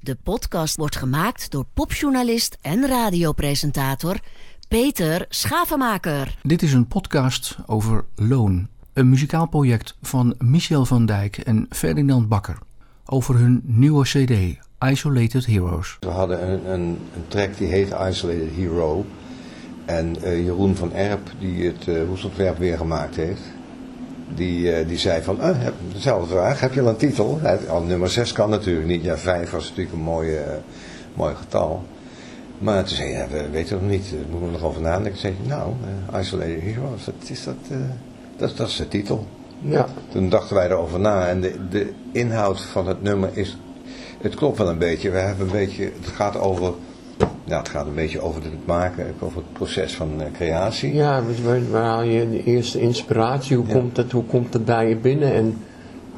De podcast wordt gemaakt door popjournalist en radiopresentator Peter Schavenmaker. Dit is een podcast over Loon, een muzikaal project van Michel van Dijk en Ferdinand Bakker. Over hun nieuwe CD, Isolated Heroes. We hadden een, een, een track die heet Isolated Hero. En uh, Jeroen van Erp, die het uh, hoestontwerp weer gemaakt heeft, die, uh, die zei van, uh, dezelfde vraag, heb je al een titel? Al nummer 6 kan natuurlijk niet, ja 5 was natuurlijk een mooie, mooi getal. Maar toen zei hij, ja, we weten nog niet, daar moeten we nog over nadenken. Toen zei hij, nou, Isolated Heroes, dat is, dat, dat, dat is de titel. Ja. Toen dachten wij erover na en de, de inhoud van het nummer is, het klopt wel een beetje. We hebben een beetje, het gaat over ja, het gaat een beetje over het maken, over het proces van uh, creatie. Ja, waar, waar haal je de eerste inspiratie? Hoe, komt het, hoe komt het bij je binnen? En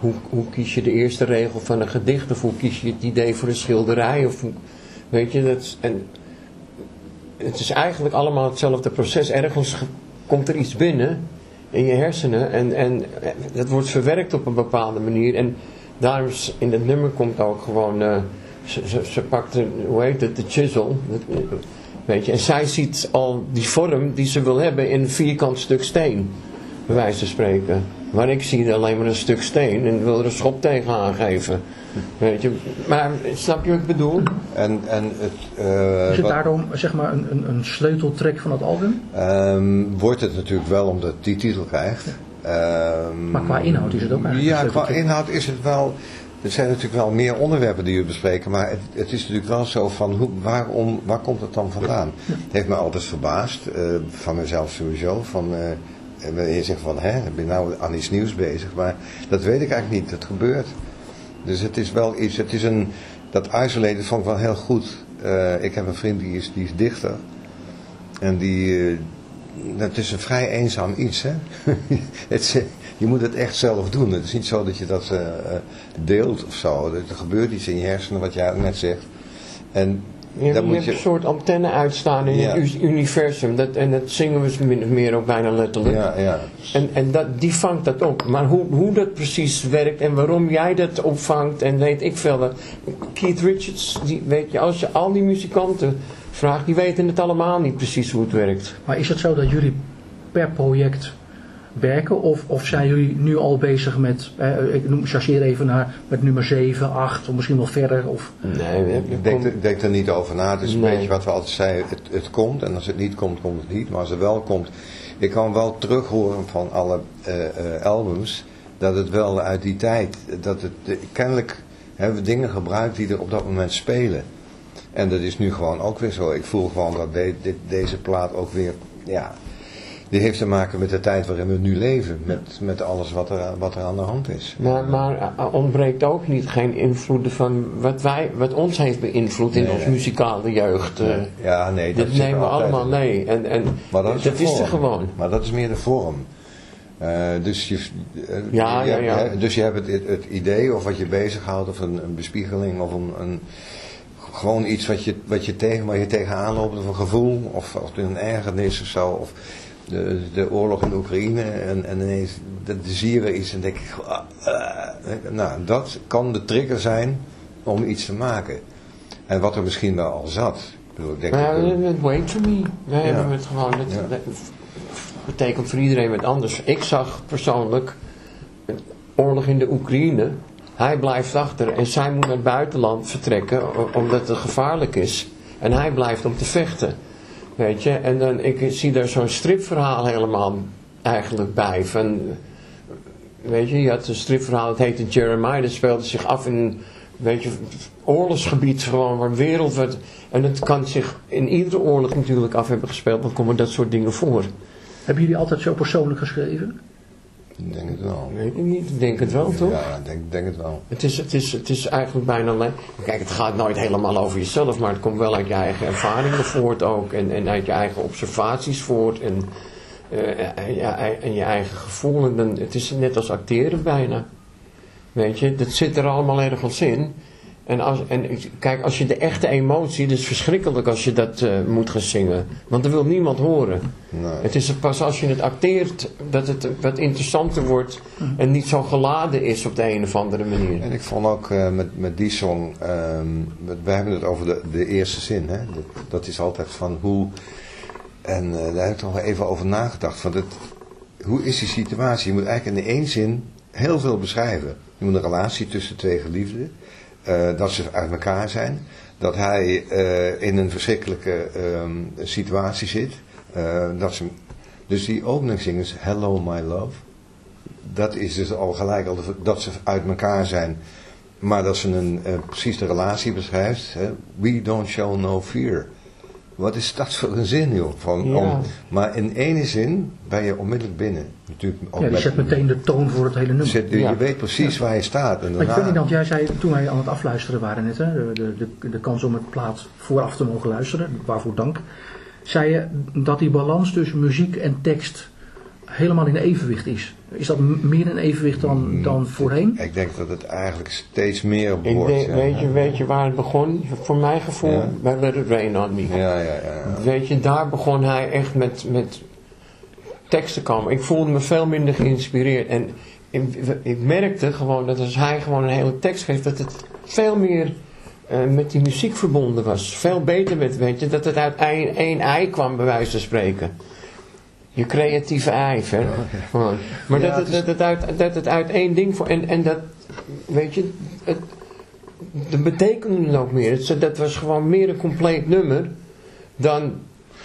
hoe, hoe kies je de eerste regel van een gedicht? Of hoe kies je het idee voor een schilderij? Of weet je, dat, en het is eigenlijk allemaal hetzelfde proces. Ergens komt er iets binnen in je hersenen en, en dat wordt verwerkt op een bepaalde manier. En daarom in het nummer komt ook gewoon... Uh, ze, ze, ze pakte, hoe heet het, de chisel. Weet je, en zij ziet al die vorm die ze wil hebben in een vierkant stuk steen. Bij wijze van spreken. Maar ik zie alleen maar een stuk steen en wil er een schop tegen aangeven. Weet je, maar snap je wat ik bedoel? En, en het, uh, Is het daarom zeg maar een, een, een sleuteltrek van het album? Um, wordt het natuurlijk wel omdat die titel krijgt. Um, maar qua inhoud is het ook eigenlijk Ja, qua inhoud is het wel... Er zijn natuurlijk wel meer onderwerpen die we bespreken, maar het, het is natuurlijk wel zo van hoe, waarom, waar komt het dan vandaan? Het heeft me altijd verbaasd, uh, van mezelf sowieso, van uh, je zegt van hè, ben nou aan iets nieuws bezig, maar dat weet ik eigenlijk niet, dat gebeurt. Dus het is wel iets, het is een, dat isolated vond ik wel heel goed. Uh, ik heb een vriend die is, die is dichter en die, dat is een vrij eenzaam iets hè. het, je moet het echt zelf doen. Het is niet zo dat je dat uh, deelt of zo. Er gebeurt iets in je hersenen wat jij net zegt. En ja, je hebt je... een soort antenne uitstaan in ja. het universum. Dat, en dat zingen we min of meer ook bijna letterlijk. Ja, ja. En, en dat, die vangt dat op. Maar hoe, hoe dat precies werkt en waarom jij dat opvangt en weet ik veel. Keith Richards, die, weet je, als je al die muzikanten vraagt, die weten het allemaal niet precies hoe het werkt. Maar is het zo dat jullie per project werken? Of, of zijn jullie nu al bezig met, eh, ik noem, chargeer even naar, met nummer 7, 8 of misschien wel verder? Of... Nee, ik denk, ik denk er niet over na. Het is een beetje wat we altijd zeiden, het, het komt en als het niet komt, komt het niet. Maar als het wel komt, ik kan wel terug horen van alle uh, uh, albums, dat het wel uit die tijd, dat het de, kennelijk hebben we dingen gebruikt die er op dat moment spelen. En dat is nu gewoon ook weer zo. Ik voel gewoon dat dit, deze plaat ook weer, ja, die heeft te maken met de tijd waarin we nu leven. Met, met alles wat er, wat er aan de hand is. Maar, maar uh, ontbreekt ook niet geen invloeden van wat, wij, wat ons heeft beïnvloed in nee, onze muzikale jeugd. Nee. Uh, ja, nee. Dat, nemen we allemaal mee. En, en maar dat is, dat is er gewoon. Maar dat is meer de vorm. Uh, dus, je, uh, ja, je, ja, ja. dus je hebt het, het, idee of wat je bezighoudt of een, een bespiegeling of een, een, gewoon iets wat je, wat je tegen, waar je tegenaan loopt of een gevoel of, of een ergernis of zo. Of, de, de oorlog in Oekraïne en, en ineens de zie je iets en denk ik, uh, uh, nou dat kan de trigger zijn om iets te maken. En wat er misschien wel al zat. Ik bedoel, ik denk nou, dat, wait for me. Wij ja. hebben het gewoon, dat, ja. dat, betekent voor iedereen wat anders. Ik zag persoonlijk oorlog in de Oekraïne. Hij blijft achter en zij moet naar het buitenland vertrekken omdat het gevaarlijk is. En hij blijft om te vechten. Weet je, en dan, ik zie daar zo'n stripverhaal helemaal eigenlijk bij. Van, weet je, je had een stripverhaal, dat heette Jeremiah, dat speelde zich af in weet je, oorlogsgebied, gewoon waar wereld werd. En het kan zich in iedere oorlog natuurlijk af hebben gespeeld, dan komen dat soort dingen voor. Hebben jullie altijd zo persoonlijk geschreven? Ik denk het wel. Weet ik niet, ik denk het wel toch? Ja, ik denk, denk het wel. Het is, het, is, het is eigenlijk bijna alleen... Kijk, het gaat nooit helemaal over jezelf, maar het komt wel uit je eigen ervaringen voort ook. En, en uit je eigen observaties voort. En, uh, ja, en je eigen gevoel. En dan, het is net als acteren bijna. Weet je, dat zit er allemaal ergens in. En, als, en kijk, als je de echte emotie, het is verschrikkelijk als je dat eh, moet gaan zingen. Want dat wil niemand horen. Nee. Het is pas als je het acteert dat het wat interessanter wordt en niet zo geladen is op de een of andere manier. En ik vond ook eh, met, met die song, ehm, we hebben het over de, de eerste zin, hè? Dat, dat is altijd van hoe, en eh, daar heb ik nog wel even over nagedacht, van het, hoe is die situatie? Je moet eigenlijk in één zin heel veel beschrijven. Je moet een relatie tussen twee geliefden, eh, dat ze uit elkaar zijn, dat hij eh, in een verschrikkelijke ehm, situatie zit, eh, dat ze, dus die openingszing is Hello My Love. Dat is dus al gelijk al dat ze uit elkaar zijn, maar dat ze een, precies de relatie beschrijft. Hè? We don't show no fear. Wat is dat voor een zin, joh? Van, Ja. om, maar in ene zin ben je onmiddellijk binnen. Natuurlijk ook Ja, met- zet meteen de toon voor het hele nummer. zit- je Ja. weet precies waar je staat. En Maar ik daarna, niet, want jij zei toen wij aan het afluisteren waren net, hè, de, de, de, de kans om het plaat vooraf te mogen luisteren, waarvoor dank. Zei je dat die balans tussen muziek en tekst helemaal in evenwicht is. Is dat meer in evenwicht dan, dan voorheen? Ik denk dat het eigenlijk steeds meer Ik wordt. denk, ja. weet, je, weet je waar het begon? Voor mijn gevoel, Ja. bij Let It Rain On Me. Ja, ja, ja. ja. Weet je, daar begon hij echt met, met teksten komen. Ik voelde me veel minder geïnspireerd. En ik, ik merkte gewoon dat als hij gewoon een hele tekst geeft, dat het veel meer eh, met die muziek verbonden was. Veel beter werd, weet je, dat het uit één, één ei kwam, bij wijze van spreken. Je creatieve ijver. Maar Ja, dat, het, dat, het uit, dat het uit één ding voor. En, en dat, weet je, het, dat betekende het ook meer. Het, dat was gewoon meer een compleet nummer dan.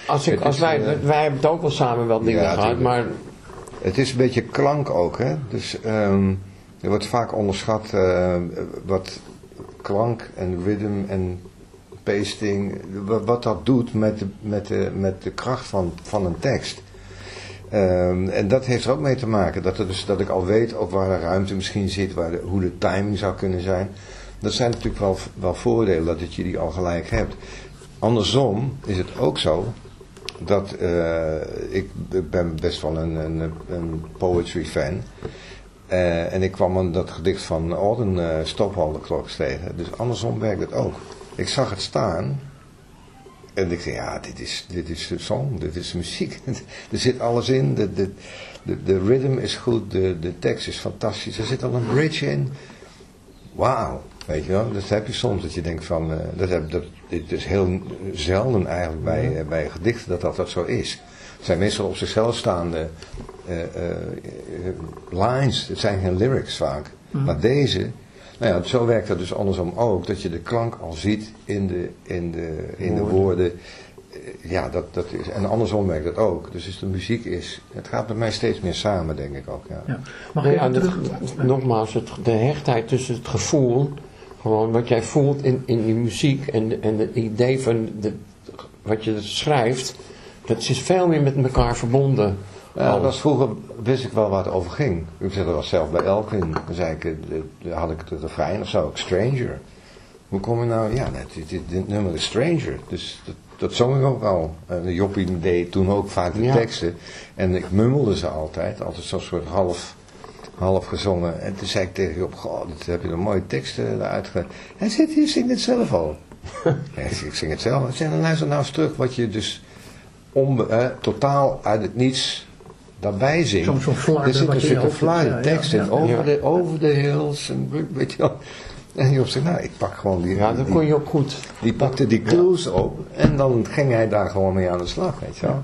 Als, ik, als wij, eh, wij hebben het ook wel samen wel dingen Ja, gehad, maar Het is een beetje klank ook, hè. Dus ehm, er wordt vaak onderschat eh, wat klank en rhythm en pasting, wat, wat dat doet met de, met de, met de kracht van, van een tekst. Ehm, en dat heeft er ook mee te maken, dat, dus, dat ik al weet ook waar de ruimte misschien zit, waar hoe de timing zou kunnen zijn. Dat zijn natuurlijk wel, wel voordelen, dat je die al gelijk hebt. Andersom is het ook zo dat eh, ik ben best wel een, een, een poetry fan. Eh, en ik kwam aan dat gedicht van Auden uh, Stophalderklok tegen. Dus andersom werkt het ook. Ik zag het staan. En ik zei, ja, dit is, dit is de song, dit is muziek. er zit alles in. De, de, de, de rhythm is goed, de, de tekst is fantastisch. Er zit al een bridge in. Wauw. Weet je wel, dat heb je soms dat je denkt van, uh, dat, heb, dat, dit is heel zelden eigenlijk bij, uh, bij gedichten dat dat, dat zo is. Het zijn meestal op zichzelf staande uh, lines, het zijn geen lyrics vaak. Mm. Maar deze, nou ja, zo werkt dat dus andersom ook, dat je de klank al ziet in de, in de, in de woorden. Ja, dat, dat is, en andersom werkt dat ook. Dus, dus de muziek is, het gaat bij mij steeds meer samen, denk ik ook. Ja. Ja. Mag ik ja, terug? Het, nogmaals, het, de hechtheid tussen het gevoel, gewoon wat jij voelt in, in die muziek en, en het idee van de, wat je schrijft, dat is veel meer met elkaar verbonden. Ja, dat was vroeger wist ik wel waar het over ging. Ik zei dat was zelf bij Elkin. Dan zei ik, dan had ik het refrein of zo, Stranger. Hoe kom je nou? Ja, dit, dit, dit nummer is Stranger. Dus dat, dat zong ik ook al. En Joppie deed toen ook vaak de ja. teksten. En ik mummelde ze altijd. Altijd zo'n soort half, half gezongen. En toen zei ik tegen Job, goh, dat heb je een mooie teksten eruit ge... Hij zit hier, zingt het zelf al. ja, ik zing het zelf. Ik zei, dan luister nou eens terug wat je dus onbe, eh, totaal uit het niets daarbij zingt. Zo'n zo flarden. Er zit een stukje ja, tekst ja, in. ja. Over, de, over de hills. En, weet je wel. En Job zei, nou, ik pak gewoon die... Ja, dat kon je ook goed. Die pakte die clues op. En dan ging hij daar gewoon mee aan de slag, weet je wel.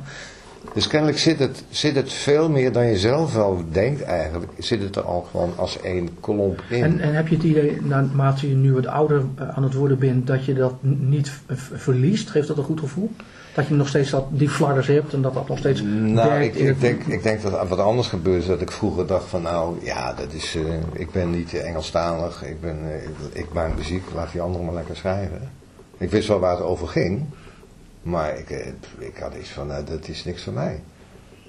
Dus kennelijk zit het, zit het veel meer dan je zelf wel denkt eigenlijk. Zit het er al gewoon als één klomp in. En, en heb je het idee, naarmate je nu wat ouder uh, aan het worden bent, dat je dat niet verliest? Geeft dat een goed gevoel? Dat je nog steeds dat, die fladders hebt en dat dat nog steeds nou, werkt? Ik, ik, denk, ik denk dat wat anders gebeurt. Dat ik vroeger dacht van nou, ja, dat is, uh, ik ben niet Engelstalig. Ik, ben, uh, ik, ik maak muziek, laat die anderen maar lekker schrijven. Ik wist wel waar het over ging. Maar ik, ik had iets van, nou, dat is niks voor mij.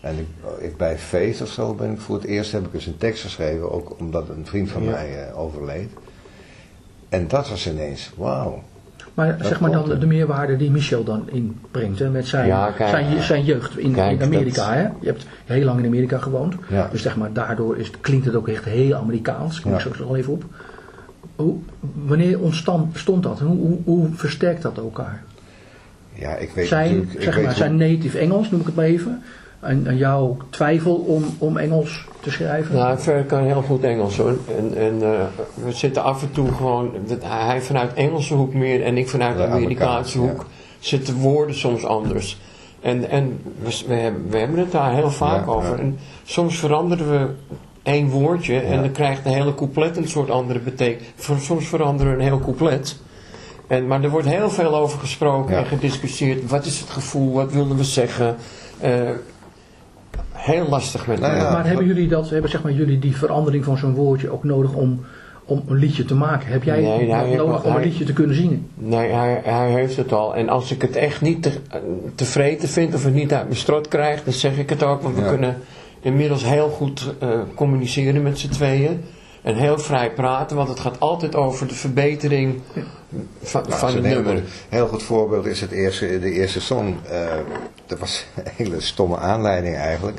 En ik, ik, bij Feest of zo ben ik voor het eerst heb ik dus een tekst geschreven, ook omdat een vriend van ja. mij uh, overleed. En dat was ineens, wauw. Maar dat zeg maar dan de, de, meerwaarde die Michel dan inbrengt, hè, met zijn, ja, kijk, zijn, zijn, jeugd in, kijk, in Amerika. Dat... Hè? Je hebt heel lang in Amerika gewoond, ja. dus zeg maar daardoor is, klinkt het ook echt heel Amerikaans. Ik ja. zo al even op. hoe, wanneer ontstond dat? Hoe, hoe, hoe versterkt dat elkaar? Ja, ik weet Zijn, natuurlijk... ik zeg weet maar, hoe- zijn native Engels, noem ik het maar even. En, en jouw twijfel om, om Engels te schrijven? Nou, Fer kan heel goed Engels hoor. En, en eh, we zitten af en toe gewoon, dat, hij vanuit Engelse hoek meer en ik vanuit de Amerikaanse hoek. Zitten woorden soms anders. En, en we, we, hebben, we hebben het daar heel vaak Ja, over. ja. En soms veranderen we één woordje en dan krijgt de hele couplet een soort andere betekenis. Soms veranderen we een heel couplet. En, maar er wordt heel veel over gesproken Ja. en gediscussieerd. Wat is het gevoel? Wat willen we zeggen? Eh, heel lastig met Nou ja, maar hebben jullie dat, hebben zeg maar jullie die verandering van zo'n woordje ook nodig om, om een liedje te maken? Heb jij Nee, nodig om een liedje te kunnen zingen? Nee, hij, hij heeft het al. En als ik het echt niet te, tevreden vind of het niet uit mijn strot krijg, dan zeg ik het ook. Want we kunnen inmiddels heel goed eh, communiceren met z'n tweeën. En heel vrij praten, want het gaat altijd over de verbetering van, Nou, van zo'n het heel nummer. goed- heel goed voorbeeld is het eerste, de eerste song. Eh, dat was een hele stomme aanleiding eigenlijk.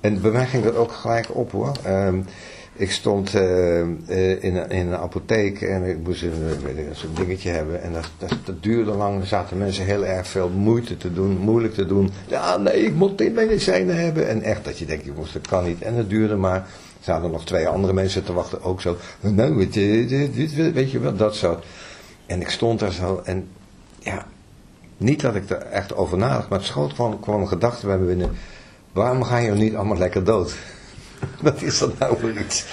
En bij mij ging dat ook gelijk op hoor. Ehm, ik stond eh, in, een- in een apotheek en ik moest een, zo'n dingetje hebben. En dat, dat, dat duurde lang. Er zaten mensen heel erg veel moeite te doen, moeilijk te doen. Ja, nee, ik moet dit medicijnen hebben. En echt dat je denkt, jongens, dat kan niet. En het duurde maar. Er zaten nog twee andere mensen te wachten, ook zo. Nou, weet je wel, dat soort. En ik stond daar zo en ja, niet dat ik er echt over nadacht, maar het schoot kwam, kwam een gedachte bij me binnen. Waarom ga je niet allemaal lekker dood? Wat is dat nou voor iets?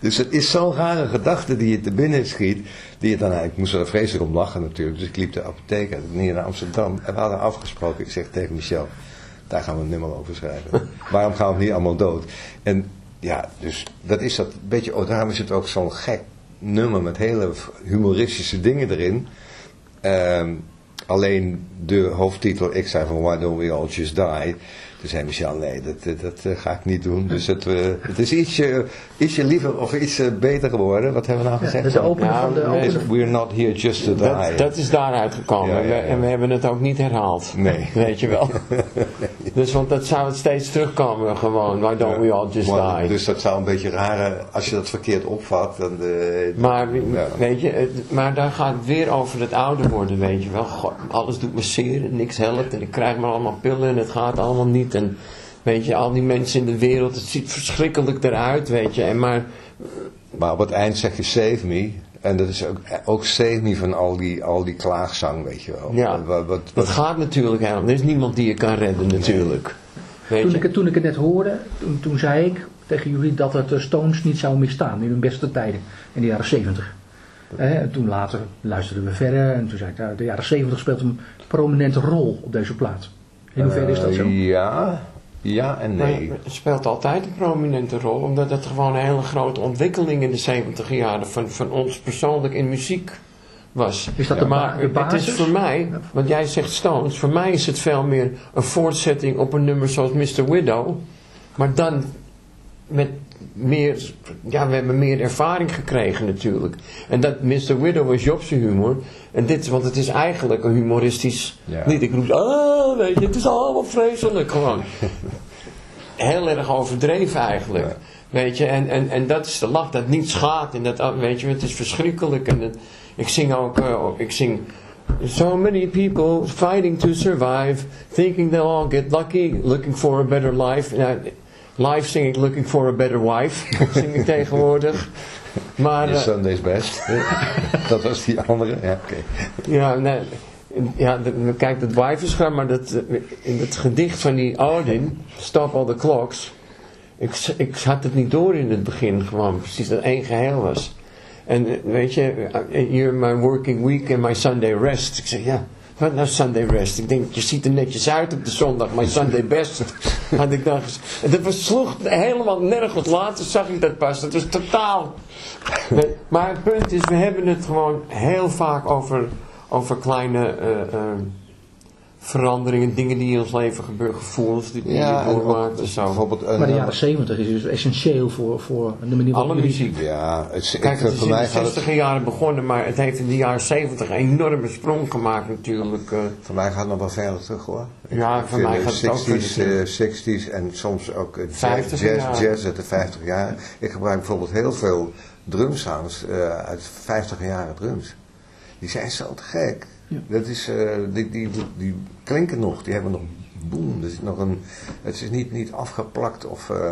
Dus het is zo'n rare gedachte die je te binnen schiet. Die je dan, ik moest er vreselijk om lachen natuurlijk. Dus ik liep de apotheek uit, hier naar Amsterdam. En we hadden afgesproken, ik zeg tegen Michel, daar gaan we een nummer over schrijven. Waarom gaan we niet allemaal dood? En ja, dus dat is dat beetje, oh, daarom is het ook zo'n gek nummer met hele humoristische dingen erin. Ehm, alleen de hoofdtitel, ik zei van Why Don't We All Just Die. Toen zei Michel, nee, dat, dat, dat, eh, ga ik niet doen. Dus het, eh, het is ietsje, ietsje liever of iets eh, beter geworden. Wat hebben we nou gezegd? de opening Ja, van de nee, opening. We're not here just to die. Dat, dat is daaruit gekomen. Ja, ja, ja. We- En we hebben het ook niet herhaald. Nee. Weet je wel. Dus want dat zou het steeds terugkomen gewoon. Why don't we all just Maar- die? Dus dat zou een beetje rare, als je dat verkeerd opvat. Dan, eh, Maar, weet je, het- maar daar gaat het weer over het ouder worden, weet je wel. God, alles doet me zeer en niks helpt en ik krijg maar allemaal pillen en het gaat allemaal niet. En weet je, al die mensen in de wereld, het ziet verschrikkelijk eruit, weet je. En maar, Maar op het eind zeg je save me. En dat is ook, ook save me van al die, al die klaagzang, weet je wel. Ja. Wat, wat, dat gaat natuurlijk helemaal. Er is niemand die je kan redden natuurlijk. Weet Toen je. ik, het, toen ik het net hoorde, toen, toen zei ik tegen jullie dat het de Stones niet zou misstaan in hun beste tijden, in de jaren 70. Eh, en toen later luisterden we verder en toen zei ik, nou, de jaren 70 speelt een prominente rol op deze plaat. In hoeverre is dat zo? Eh, ja, ja en nee. Maar het speelt altijd een prominente rol, omdat het gewoon een hele grote ontwikkeling in de 70 jaren van, van ons persoonlijk in muziek was. Is dat de ba- maar de het is voor mij, want jij zegt Stones, voor mij is het veel meer een voortzetting op een nummer zoals Mr. Widow, maar dan met meer, ja, we hebben meer ervaring gekregen natuurlijk. En dat Mr. Widow was Jobse humor. En dit, want het is eigenlijk een humoristisch Ja. lied. Ik roep, ah, weet je, het is allemaal vreselijk gewoon. Heel erg overdreven eigenlijk. Ja. Weet je, en, en, en dat is de lach dat niet schaadt. En dat, weet je, het is verschrikkelijk. En dat, ik zing ook, eh, ik zing... So many people fighting to survive, thinking they'll all get lucky, looking for a better life. Nou, live zing ik looking for a better wife, zing ik tegenwoordig. Maar, eh, Sunday's best. dat was die andere. Ja, ja, nee, ja, de- kijk, dat wife is maar dat, eh, in het gedicht van die Odin, Stop All the Clocks, ik, ik had het niet door in het begin, gewoon precies dat één geheel was. En eh, weet je, you're my working week and my Sunday rest. Ik zeg, ja, wat nou Sunday rest? Ik denk, je ziet er netjes uit op de zondag, my Sunday best. Had ik dan gez- en dat was, sloeg helemaal nergens. Later zag ik dat pas. Dat was totaal... Maar het punt is, we hebben het gewoon heel vaak over, over kleine eh, eh, veranderingen, dingen die in ons leven gebeuren, gevoelens die, Ja, je en ook doormaakt en zo. bijvoorbeeld een, Maar de jaren 70 is dus essentieel voor, voor de manier waarop Alle muziek. Ja, het, Kijk, het is voor in mij de 60 jaren begonnen, maar het heeft in de jaren 70 een enorme sprong gemaakt natuurlijk. eh. Voor mij gaat het nog wel verder terug hoor. Ja, voor mij de gaat het ook 60s, verder eh, 60s en soms ook eh, 50 jazz, jazz, jazz uit de 50 jaar. Ik gebruik bijvoorbeeld heel veel drumsounds eh, uit 50 jaren drums. Die zijn zo te gek. Ja. Dat is, eh, die, die, die, klinken nog, die hebben nog boem. Er nog een, het is niet, niet afgeplakt of... eh,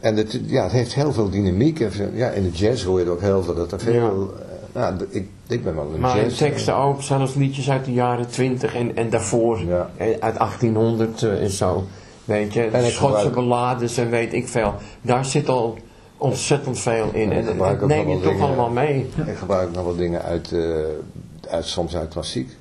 en het, ja, het heeft heel veel dynamiek. En, Ja, in de jazz hoor je het ook heel veel. Dat er veel eh, nou, ik, ik ben wel een Maar in jazz... teksten ook, zelfs liedjes uit de jaren 20 en, en daarvoor, Ja. uit 1800 eh, en zo. Weet je, En Schotse ballades en weet ik veel. Daar zit al ontzettend veel in. En dat neem je toch allemaal mee. Ik gebruik nog wel dingen uit, uit soms uit klassiek.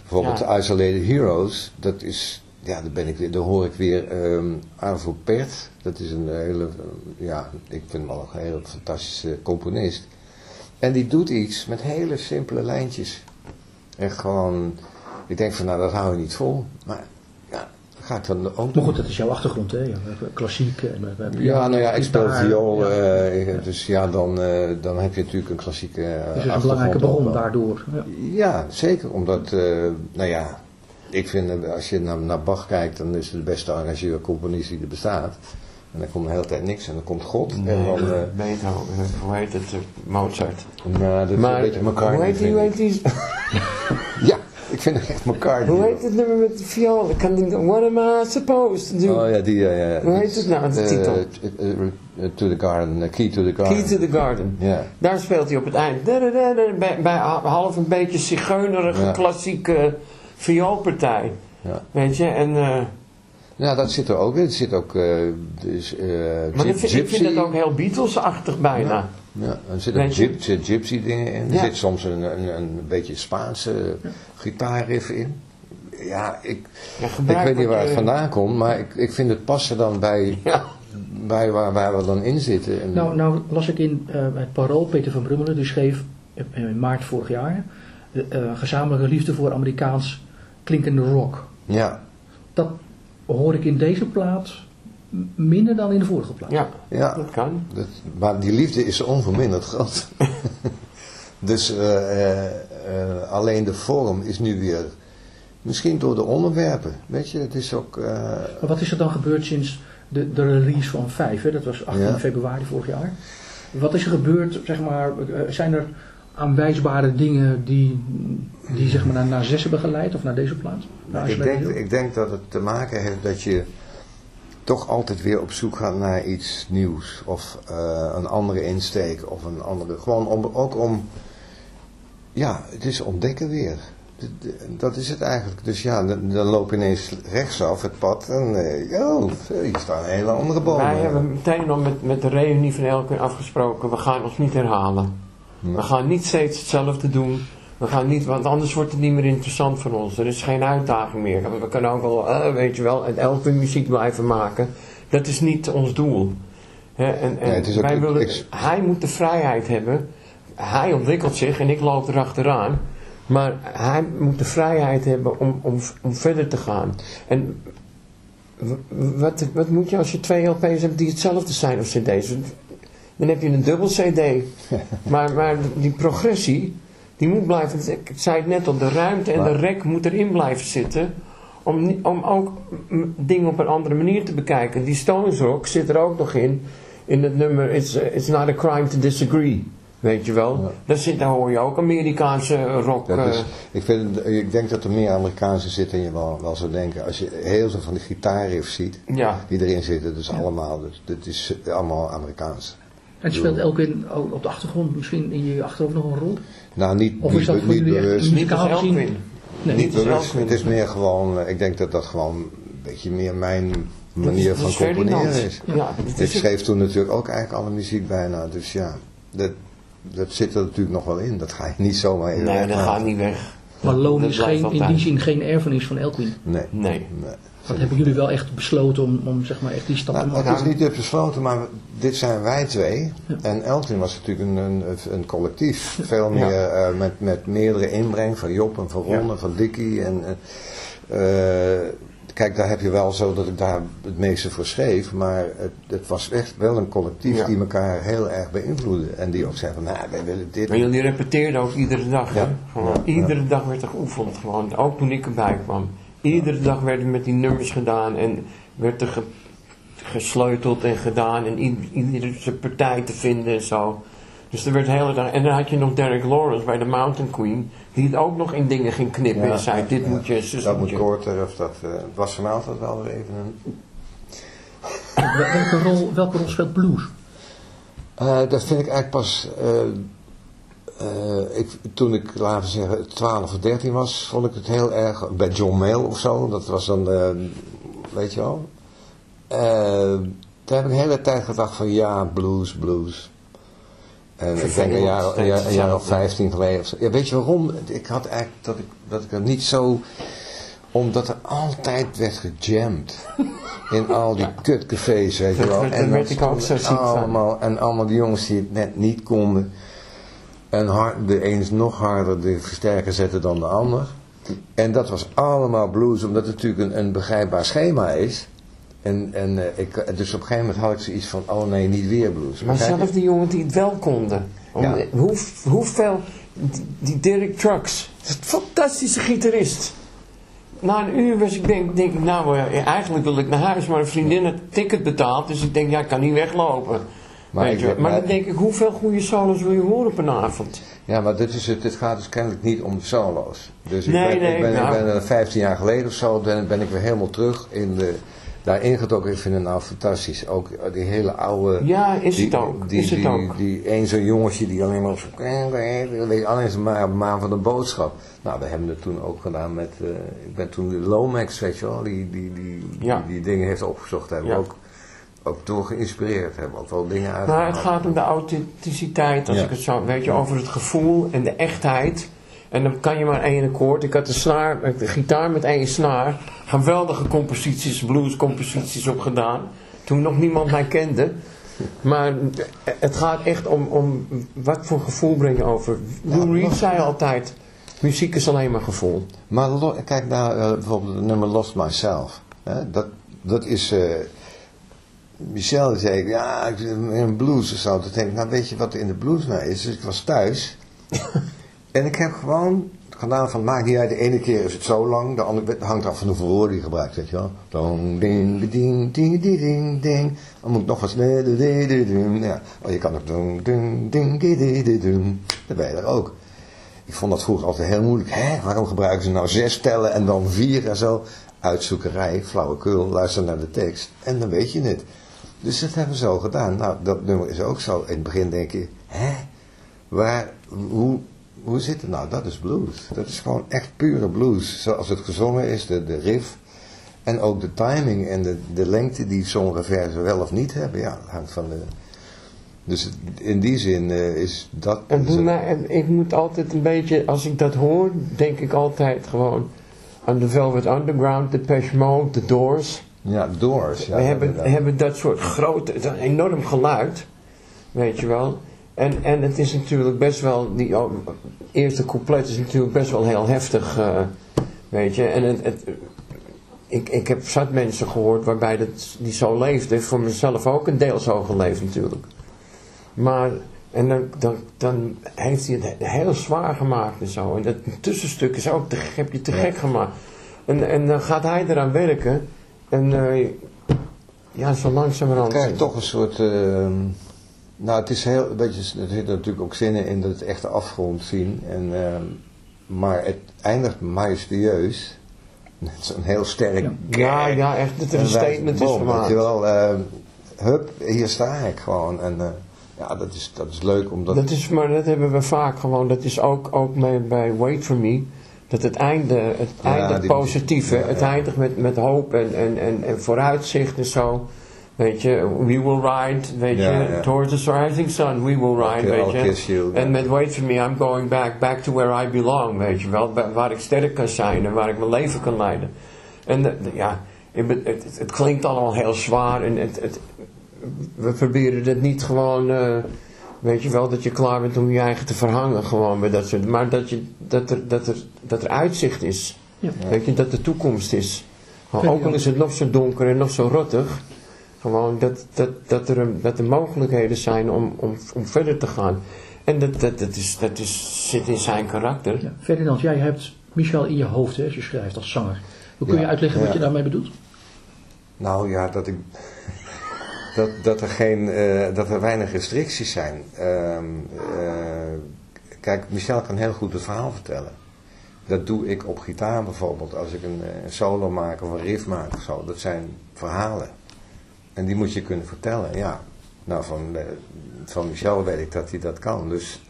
Bijvoorbeeld de Isolated Heroes. Dat is, ja, daar, ben ik, weer- daar hoor ik weer ehm Arvo Pärt. Dat is een hele, eh, ja, ik vind hem al een hele fantastische componist. En die doet iets met hele simpele lijntjes. Echt gewoon, ik denk van nou dat hou je niet vol. Maar ga ik dan ook Maar goed, dat is jouw achtergrond, hè? Ja, klassiek. En, we- we hebben Ja, nou ja, ik speel viool, ja. eh, dus ja, dan, eh, dan heb je natuurlijk een klassieke eh, Dus het is een achtergrond belangrijke bron daardoor. Ja. Ja, zeker. Omdat, eh, nou ja, ik vind eh, als je naar, naar Bach kijkt, dan is het de beste arrangeur, componist die er bestaat. En dan komt de hele tijd niks en dan komt God. En dan, eh, Beethoven, eh, hoe heet het, eh, Mozart. nou, dat is Maar een beetje McCartney. hoe heet die, ik. ik vind het echt McCartney. hoe heet het nummer met de viool? Ik kan niet, what am I supposed to do? Oh ja, die, ja, ja. Hoe heet het nou, de Eh, titel? eh, eh, to the Garden, Key to the Garden. Key to the Garden. Ja. Daar speelt hij op het eind. Bij, bij half een beetje zigeunerige klassieke vioolpartij. Ja. Weet je, en... ja, dat zit er ook in. Er zit ook, eh, dus, maar dat vind, ik vind het ook heel Beatles-achtig bijna. Ja, er zitten gyp, zit gypsy dingen in. Er Ja. zit soms een, een, een beetje Spaanse gitaarriff in. Ja, ik, Ja, ik weet niet waar het vandaan komt, maar ik, ik vind het passen dan bij, Ja. bij waar, waar we dan in zitten. En, Nou, nou las ik in eh, het Parool, Peter van Brummelen, die schreef in maart vorig jaar eh, eh, gezamenlijke liefde voor Amerikaans klinkende rock. ja, Dat hoor ik in deze plaat minder dan in de vorige plaat. ja, ja dat kan. dat, maar die liefde is onverminderd groot. dus eh, eh, eh, alleen de vorm is nu weer, misschien door de onderwerpen, weet je, het is ook... eh, Maar wat is er dan gebeurd sinds de, de release van 5? Hè? Dat was 18 Ja. februari vorig jaar. Wat is er gebeurd, zeg maar, zijn er aanwijsbare dingen die, die zeg maar, naar, naar zes hebben geleid of naar deze plaat? Naar ik, denk, ik denk dat het te maken heeft dat je toch altijd weer op zoek gaat naar iets nieuws. Of eh, een andere insteek. Of een andere. Gewoon om, ook om. Ja, het is ontdekken weer. Dat is het eigenlijk. Dus ja, dan, dan loop je ineens rechtsaf het pad. En eh, oh, hier staan hele andere bomen. Wij hebben meteen al met, met de reunie van Elke afgesproken, we gaan ons niet herhalen. We gaan niet steeds hetzelfde doen. We gaan niet, want anders wordt het niet meer interessant voor ons. Er is geen uitdaging meer. We kunnen ook wel, eh, weet je wel, elke muziek blijven maken. Dat is niet ons doel. En en Nee, wij willen, hij moet de vrijheid hebben. Hij ontwikkelt zich en ik loop erachteraan. Maar hij moet de vrijheid hebben om, om, om verder te gaan. En wat, wat moet je als je twee LP's hebt die hetzelfde zijn of cd's? Dan heb je een dubbel cd. maar, maar die progressie, die moet blijven. Ik zei het net al, de ruimte en de rek moet erin blijven zitten. Om, om ook dingen op een andere manier te bekijken. Die Stones Rock zit er ook nog in. In het nummer It's, uh, it's not a crime to disagree. Weet je wel? Ja. Daar, zit, daar hoor je ook Amerikaanse rock. Dat eh, is, ik, vind, ik denk dat er meer Amerikaanse zitten dan je wel, wel zou denken. Als je heel veel van die gitaarriffs ziet ja. die erin zitten, dus allemaal, dus, dit is allemaal Amerikaans. En speelt Elkwin ook op de achtergrond misschien in je achterhoofd nog een rol? Nou, niet, Of niet, is dat voor niet jullie echt bewust. Niet gezien-. Nee, Niet niet bewust. Het is meer gewoon, eh, ik denk dat dat gewoon een beetje meer mijn manier van is componeren is. Ja, dat Ik het. schreef toen natuurlijk ook eigenlijk alle muziek bijna, dus ja, dat, dat zit er natuurlijk nog wel in. Dat ga je niet zomaar even Nee, dat gaat niet weg. Maar Loon is geen, in die zin geen erfenis van Elkwin. Nee. Nee. nee. Wat hebben jullie wel echt besloten om, om zeg maar echt die stap te Nou, maken? het is niet besloten, maar dit zijn wij twee. Ja. En Elton was natuurlijk een, een, een collectief. Veel Ja. meer eh, met, met meerdere inbreng van Job en van Ron Ja. en van Dickie. En, eh, eh, kijk, daar heb je wel zo dat ik daar het meeste voor schreef. Maar het, het was echt wel een collectief Ja. die elkaar heel erg beïnvloedde. En die ook zei van, nou, wij willen dit. Maar jullie repeteerden ook iedere dag. Ja. Hè? Gewoon, Ja. Iedere dag werd er geoefend. Gewoon. Ook toen ik erbij kwam. Iedere dag werden met die nummers gedaan. En werd er ge- gesleuteld en gedaan. En iedere partij te vinden en zo. Dus er werd de hele dag. En dan had je nog Derek Lawrence bij de Mountain Queen, die het ook nog in dingen ging knippen en zei: Dit moet je, zus dat moet je. korter of dat eh, het was vanavond wel weer even een... Wel- Welke rol, welke rol speelt blues? Eh, dat vind ik eigenlijk pas... eh, eh, ik, toen ik, laten we zeggen, 12 of 13 was, vond ik het heel erg... Bij John Mayall of zo, dat was dan, eh, weet je wel... Eh, daar heb ik de hele tijd gedacht van ja, blues, blues. En ik denk een jaar, een steeds jaar, een jaar of hetzelfde. 15 geleden of zo. Ja, weet je waarom? Ik had eigenlijk dat ik, dat ik er niet zo... Omdat er altijd werd gejamd. In al die kutcafés, weet je wel. dan werd ik ook zo ziek van. allemaal, En allemaal die jongens die het net niet konden. En hard, de een is nog harder de versterker zetten dan de ander. En dat was allemaal blues, omdat het natuurlijk een, een begrijpbaar schema is. En, en eh, ik, dus op een gegeven moment had ik zoiets van, oh nee, niet weer blues. Maar zelfs die jongens die het wel konden. Om, Ja. hoe, hoeveel, die, die Derek Trucks, een fantastische gitarist. Na een uur was ik denk, denk ik, nou eh, eigenlijk wil ik naar huis, maar een vriendin had ticket betaald, dus ik denk, ja, ik kan niet weglopen. Maar Weet ik je, weet- maar maar- dan denk ik, hoeveel goede solos wil je horen op een avond? Ja, maar dit, is het, dit gaat dus kennelijk niet om de solo's. Dus ik ben, nee, ik ben, nou. ik ben er 15 jaar geleden of zo, ben, ben ik weer helemaal terug in de, daarin getrokken. Ik vind het nou fantastisch. Ook die hele oude... Ja, is die, het ook. Die, is het die, ook. die, een zo'n jongetje die alleen maar je, Alleen maar op maan van de boodschap. Nou, we hebben het toen ook gedaan met... eh, ik ben toen de Lomax, weet je wel, die, die, die, Ja. die, dingen heeft opgezocht. Hebben Ja. ook, ook door geïnspireerd. Hebben ook wel dingen uit. Nou, het gaat om de authenticiteit, als Ja. ik het zo, weet je, over het gevoel en de echtheid. En dan kan je maar één akkoord. Ik had de, snaar, de gitaar met één snaar. Geweldige composities, bluescomposities op gedaan. Toen nog niemand mij kende. Maar het gaat echt om, om wat voor gevoel breng je over. Lou Reed zei altijd, muziek is alleen maar gevoel. Maar lo- kijk naar eh, bijvoorbeeld het nummer Lost Myself. Hè? Dat, dat is... eh, Michel zei, ja, ik in een blues of zo. Toen denk ik, nou weet je wat er in de blues nou is? Dus ik was thuis. en ik heb gewoon gedaan van, maakt niet uit, de ene keer is het zo lang. De andere hangt af van hoeveel woorden je gebruikt, weet je wel. Dong, ding, ding, ding, ding, ding, ding. Dan moet ik nog wat... nee, nee, nee, nee, nee. Ja. Oh, je kan ook... Dong, ding, ding, ding, ding, ding, ding. Dan ben je er ook. Ik vond dat vroeger altijd heel moeilijk. Hè, waarom gebruiken ze nou zes tellen en dan vier en zo? Uitzoekerij, flauwekul, luister naar de tekst en dan weet je het. Dus dat hebben we zo gedaan. Nou, dat nummer is ook zo. In het begin denk je, hè, waar, hoe, hoe zit het nou? Dat is blues. Dat is gewoon echt pure blues. Zoals het gezongen is, de, de riff. En ook de timing en de, de lengte die sommige versen wel of niet hebben. Ja, hangt van de... Dus in die zin eh, is dat... Mij, en ik moet altijd een beetje, als ik dat hoor, denk ik altijd gewoon aan de Velvet Underground, de Mode, de Doors. Ja, Doors. Ja, we hebben, hebben dat soort grote, enorm geluid, weet je wel. En, en het is natuurlijk best wel, die oh, eerste couplet is natuurlijk best wel heel heftig, eh, weet je. En het, het, ik, ik heb zat mensen gehoord waarbij dat, die zo leefde, voor mezelf ook een deel zo geleefd natuurlijk. Maar, en dan, dan, dan heeft hij het heel zwaar gemaakt en zo. En dat tussenstuk is ook te, heb je te gek gemaakt. En, en dan gaat hij eraan werken. En eh, ja, zo langzamerhand. krijg je toch een soort... ehm, nou, het is heel... Weet je, er zitten natuurlijk ook zinnen in dat het echt de afgrond zien. En, ehm, maar het eindigt majestueus. Met zo'n heel sterk... Ja, ja, echt dat er een statement is Weet gemaakt. je wel, ehm, hup, hier sta ik gewoon. En eh, ja, dat is, dat is leuk omdat... Dat is, maar dat hebben we vaak gewoon. Dat is ook, ook bij, bij Wait For Me. Dat het einde, het Ja, die- hè. ja, Het eindigt met, met hoop en, en, en, en vooruitzicht en zo. Weet je, we will ride, weet Ja, je, ja. towards the rising sun, we will ride, weet je. kiss you, ja. En met Wait For Me, I'm going back, back to where I belong, weet je wel. Waar- ik sterk kan zijn en waar ik mijn leven kan leiden. En de- de- ja, het, het, klinkt allemaal heel zwaar en het, het, we proberen het niet gewoon, eh, weet je wel, dat je klaar bent om je eigen te verhangen gewoon met dat soort, maar dat, je, dat, er, dat, er, dat er uitzicht is. Ja. Weet je, dat er toekomst is. Vind ook al is het nog zo donker en nog zo rottig, gewoon dat, dat, dat, er, een- dat er mogelijkheden zijn om, om, om verder te gaan. En dat, dat, dat, is, dat is, zit in zijn karakter. Ja. Ferdinand, jij hebt Michel in je hoofd hè, als je schrijft als zanger. Hoe kun je Ja, uitleggen wat je daarmee bedoelt? Nou ja, dat ik... dat, dat, er geen, eh, dat er weinig restricties zijn. Ehm, eh, kijk, Michel kan heel goed het verhaal vertellen. Dat doe ik op gitaar bijvoorbeeld. Als ik een, een solo maak of een riff maak of zo. Dat zijn verhalen. En die moet je kunnen vertellen, ja. Nou, van, van Michel weet ik dat hij dat kan. Dus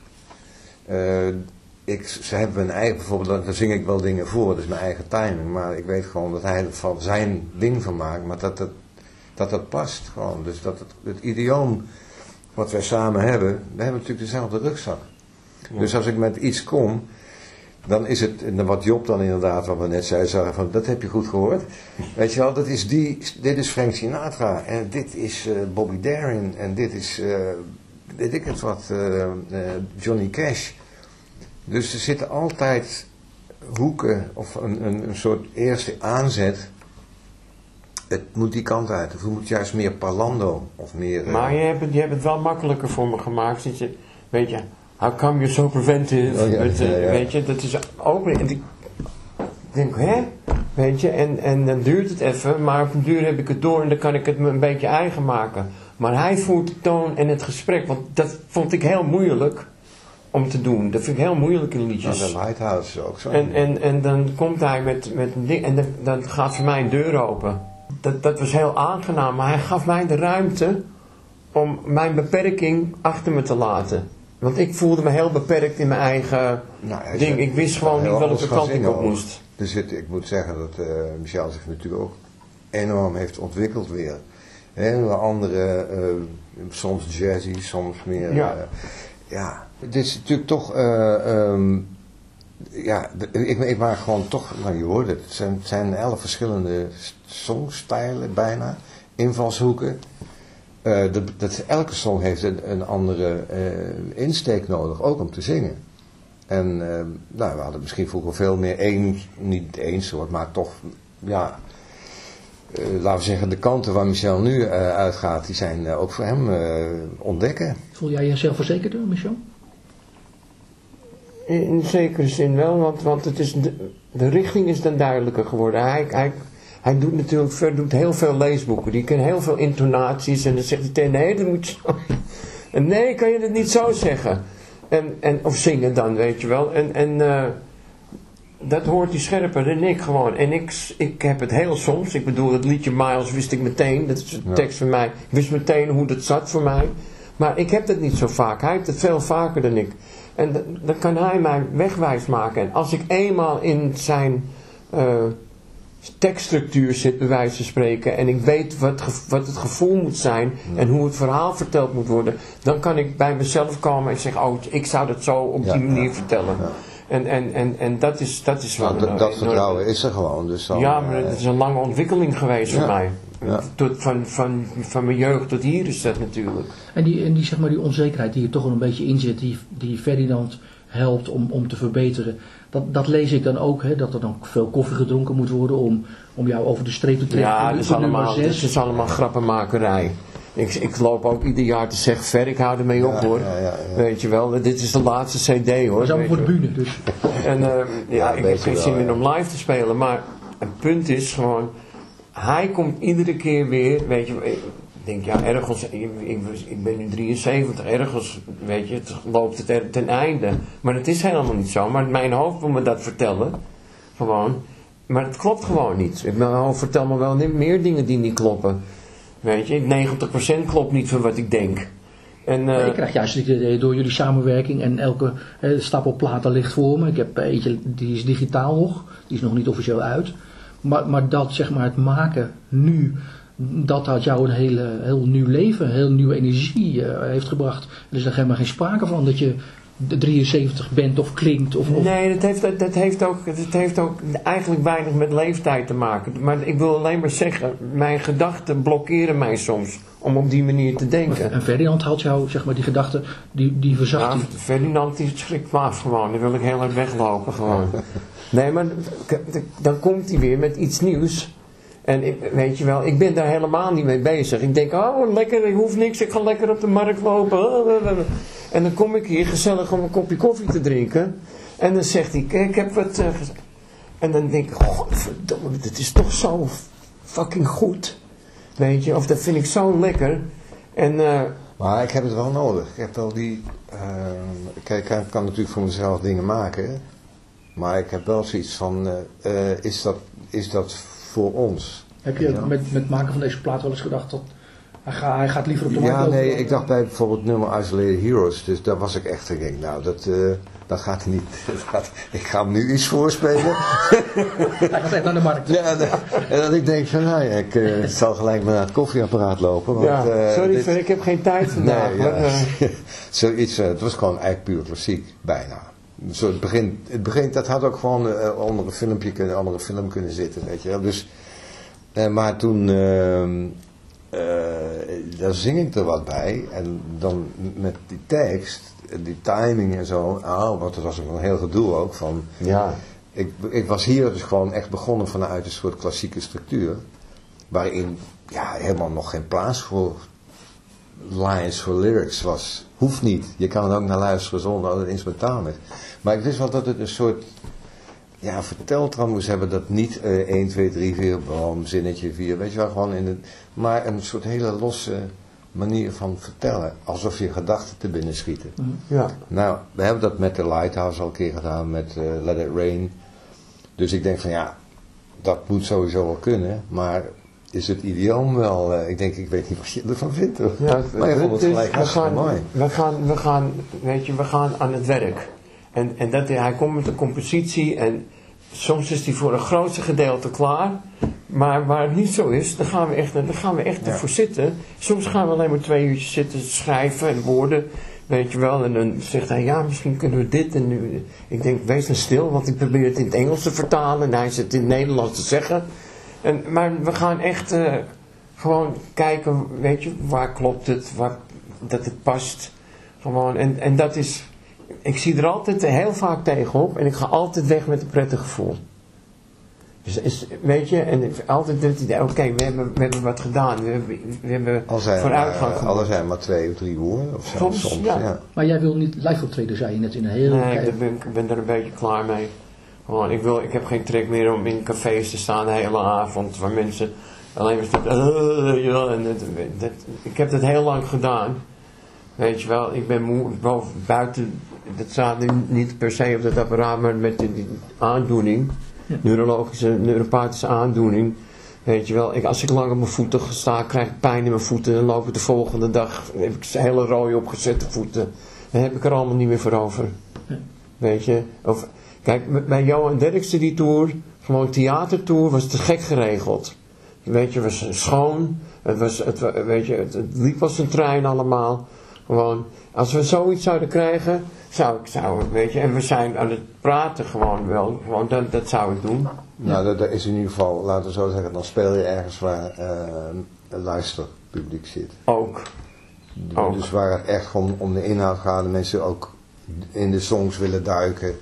ik, ze hebben een eigen, bijvoorbeeld, dan zing ik wel dingen voor, dat is mijn eigen timing. Maar ik weet gewoon dat hij er van zijn ding van maakt, maar dat het, dat, dat past gewoon. Dus dat het, het idioom wat wij samen hebben, we hebben natuurlijk dezelfde rugzak. Dus als ik met iets kom, dan is het, wat Job dan inderdaad, wat we net zeiden, van, dat heb je goed gehoord. Weet je wel, dat is die, dit is Frank Sinatra, en dit is uh, Bobby Darin, en dit is, uh, weet ik het wat, uh, Johnny Cash. Dus er zitten altijd hoeken of een, een, een soort eerste aanzet. Het moet die kant uit. Of het moet juist meer parlando of meer... Maar je hebt, het, je hebt het wel makkelijker voor me gemaakt. Dat je, weet je, how come you're so preventive? Oh, ja, met, ja, ja. Weet je, dat is ook... En ik denk, hè? Weet je, en, en dan duurt het even, maar op een duur heb ik het door en dan kan ik het me een beetje eigen maken. Maar hij voert de toon en het gesprek, want dat vond ik heel moeilijk om te doen. Dat vind ik heel moeilijk in liedjes. Nou, de Lighthouse is ook zo. En, en, en dan komt hij met, met een ding en dan, dan gaat voor mij een deur open. Dat, dat was heel aangenaam, maar hij gaf mij de ruimte om mijn beperking achter me te laten. Want ik voelde me heel beperkt in mijn eigen Nou, ding. Ik wist gewoon niet welke kant ik op moest. Er zit, ik moet zeggen dat eh, Michel zich natuurlijk ook enorm heeft ontwikkeld weer. Hele andere, eh, soms jazzy, soms meer... Ja. eh, ja, dit is natuurlijk toch... eh, ehm, ja, ik, ik maak gewoon toch... Nou, je hoort het. Het zijn, zijn elf verschillende songstijlen bijna. Invalshoeken. Eh, dat, dat, elke song heeft een, een andere eh, insteek nodig, ook om te zingen. En eh, nou, we hadden misschien vroeger veel meer één, niet één soort, maar toch, ja, laten we zeggen, de kanten waar Michel nu uitgaat, die zijn ook voor hem ontdekken. Voel jij jezelf verzekerder, Michel? In zekere zin wel, want, want het is de, de richting is dan duidelijker geworden. Hij, hij, hij doet natuurlijk ver, doet heel veel leesboeken. Die kent heel veel intonaties. En dan zegt hij tegen, nee, dat moet zo... En nee, kan je het niet zo zeggen? En, en, of zingen dan, weet je wel. En, en eh, dat hoort hij scherper dan ik gewoon. En ik, ik heb het heel soms. Ik bedoel, het liedje Miles wist ik meteen. Dat is een Ja. tekst van mij. Ik wist meteen hoe dat zat voor mij. Maar ik heb dat niet zo vaak. Hij heeft het veel vaker dan ik. En dan kan hij mij wegwijs maken. En als ik eenmaal in zijn eh, tekststructuur zit, bij wijze van spreken, en ik weet wat, wat het gevoel moet zijn en hoe het verhaal verteld moet worden, dan kan ik bij mezelf komen en zeggen, oh, ik zou dat zo op Ja, die manier ja, vertellen. En, en, en, en dat is, dat is wel Nou, een- dat, dat vertrouwen is er gewoon. Dus dan, ja, maar eh, het is een lange ontwikkeling geweest voor mij. Ja. Tot, van, van, van mijn jeugd tot hier is dat natuurlijk. En die, en die, zeg maar, die onzekerheid die er toch wel een beetje in zit, die, die Ferdinand helpt om, om te verbeteren. Dat, dat lees ik dan ook, hè, dat er dan veel koffie gedronken moet worden om, om jou over de streep te trekken. Ja, dat is allemaal, dat is allemaal grappenmakerij. Ik, ik loop ook ieder jaar te zeggen, ver, ik hou ermee op Ja, hoor. ja, ja, ja. Weet je wel, dit is de laatste cd hoor. Dat is allemaal voor de bühne, dus. En eh, ja, Ja, ik heb geen zin meer ja. om live te spelen, maar het punt is gewoon, hij komt iedere keer weer, weet je, ik denk ja, ergens, ik, ik, ik ben nu 73, ergens, weet je, het loopt het er ten einde. Maar het is helemaal niet zo, maar mijn hoofd wil me dat vertellen, gewoon. Maar het klopt gewoon niet. Mijn hoofd vertelt me wel niet meer dingen die niet kloppen. Weet je, 90% klopt niet van wat ik denk. En, eh, Maar ik krijg juist het idee door jullie samenwerking en elke eh, stapel platen ligt voor me. Ik heb eentje, die is digitaal nog, die is nog niet officieel uit. Maar, maar dat zeg maar het maken nu, dat dat jou een hele, heel nieuw leven, heel nieuwe energie eh, heeft gebracht. Er is er helemaal geen sprake van dat je de 73 bent of klinkt. Of, of Nee, dat heeft, dat, dat heeft ook, dat heeft ook eigenlijk weinig met leeftijd te maken. Maar ik wil alleen maar zeggen, mijn gedachten blokkeren mij soms om op die manier te denken. En Ferdinand had jou, zeg maar, die gedachte, die, die verzacht Ja. Ferdinand die schrikt me af gewoon. Dan wil ik heel hard weglopen gewoon. Nee, maar dan komt hij weer met iets nieuws. En weet je wel, ik ben daar helemaal niet mee bezig. Ik denk, oh lekker, ik hoef niks, ik ga lekker op de markt lopen. En dan kom ik hier gezellig om een kopje koffie te drinken. En dan zegt hij, ik heb wat... gez-" en dan denk ik, godverdomme, dit is toch zo fucking goed. Weet je, of dat vind ik zo lekker. En eh, Maar ik heb het wel nodig. Ik heb wel die... ehm, kijk, ik kan natuurlijk voor mezelf dingen maken. Maar ik heb wel zoiets van... eh, eh, is, dat, is dat voor ons? Heb je Ja. met, met het maken van deze plaat wel eens gedacht dat hij, ga, hij gaat liever op de markt Ja, nee, ik dacht bij bijvoorbeeld nummer Isolated Heroes. Dus daar was ik echt... Ik denk, nou, dat, eh, dat gaat niet. Dat gaat, ik ga hem nu iets voorspelen. Hij gaat echt naar de markt. Ja, en, en dat ik denk van, nou ja, ik zal gelijk maar naar het koffieapparaat lopen. Want, ja, eh, sorry, dit- ik heb geen tijd vandaag. Nee, maar, ja. eh, Zoiets, eh, het was gewoon eigenlijk puur klassiek, bijna. Zo het, begin, het begin, dat had ook gewoon eh, onder een filmpje kunnen, onder een film kunnen zitten, weet je wel. Dus, eh, maar toen, ehm eh, daar zing ik er wat bij. En dan met die tekst, die timing en zo. Oh, want dat was ook een heel gedoe ook van... ja, Ik, ik was hier dus gewoon echt begonnen vanuit een soort klassieke structuur. Waarin ja, helemaal nog geen plaats voor lines, voor lyrics was. Hoeft niet. Je kan er ook naar luisteren zonder dat het instrumentaal is. Maar ik wist wel dat het een soort ja, verteltram moest hebben. Dat niet eh 1, 2, 3, 4, bam, zinnetje 4. Weet je wel, gewoon in het... Maar een soort hele losse manier van vertellen. Alsof je gedachten te binnen schieten. ja. Nou, we hebben dat met de Lighthouse al een keer gedaan, met eh, Let It Rain. Dus ik denk van ja, dat moet sowieso wel kunnen, maar is het idioom wel, eh, ik denk, ik weet niet wat je ervan vindt hoor. Ja, maar je vond het dus gelijk we gaan, mooi. we gaan, we gaan, weet je, we gaan aan het werk. En, en dat, hij komt met een compositie en soms is die voor een grootste gedeelte klaar. Maar waar het niet zo is, dan gaan we echt, dan gaan we echt Ja. ervoor zitten. Soms gaan we alleen maar twee uurtjes zitten schrijven en woorden. Weet je wel, en dan zegt hij, ja, misschien kunnen we dit en nu. Ik denk, wees dan stil, want ik probeer het in het Engels te vertalen en hij zit in het Nederlands te zeggen. En, maar we gaan echt eh, gewoon kijken, weet je, waar klopt het, waar, dat het past. Gewoon, en, en dat is, ik zie er altijd heel vaak tegenop en ik ga altijd weg met een prettig gevoel. Dus is, weet je, en altijd het idee, oké, we, hebben, we hebben wat gedaan, we hebben, we hebben Al zijn, vooruitgang al zijn maar twee of drie woorden of zo. Soms, Soms, ja. ja. Maar jij wil niet live optreden, zei je net in een heel... Nee, ik ben, ik ben er een beetje klaar mee. Ik, wil, ik heb geen trek meer om in cafés te staan de hele avond, waar mensen alleen maar staan. "Eh," ja, en dat, dat, ik heb dat heel lang gedaan. Weet je wel, ik ben moe, boven, buiten, dat staat nu niet per se op dat apparaat, maar met die, die aandoening, Ja. neurologische, neuropathische aandoening. Weet je wel, ik, als ik lang op mijn voeten sta, krijg ik pijn in mijn voeten. Dan loop ik de volgende dag, heb ik hele rode opgezette voeten. Dan heb ik er allemaal niet meer voor over. Ja. Weet je, of, kijk, met- bij Johan Derksen die tour, gewoon theatertour, was te gek geregeld. Weet je, het was schoon, het, was, het, weet je, het, het liep als een trein allemaal. Gewoon, als we zoiets zouden krijgen, zou ik, zou, ik, weet je, en we zijn aan het praten gewoon wel, gewoon dat, dat zou ik doen. Nou, dat, dat is in ieder geval, laten we zo zeggen, dan speel je ergens waar eh, een luisterpubliek zit. Ook. Ook. Dus waar het echt om, om de inhoud gaat, de mensen ook in de songs willen duiken.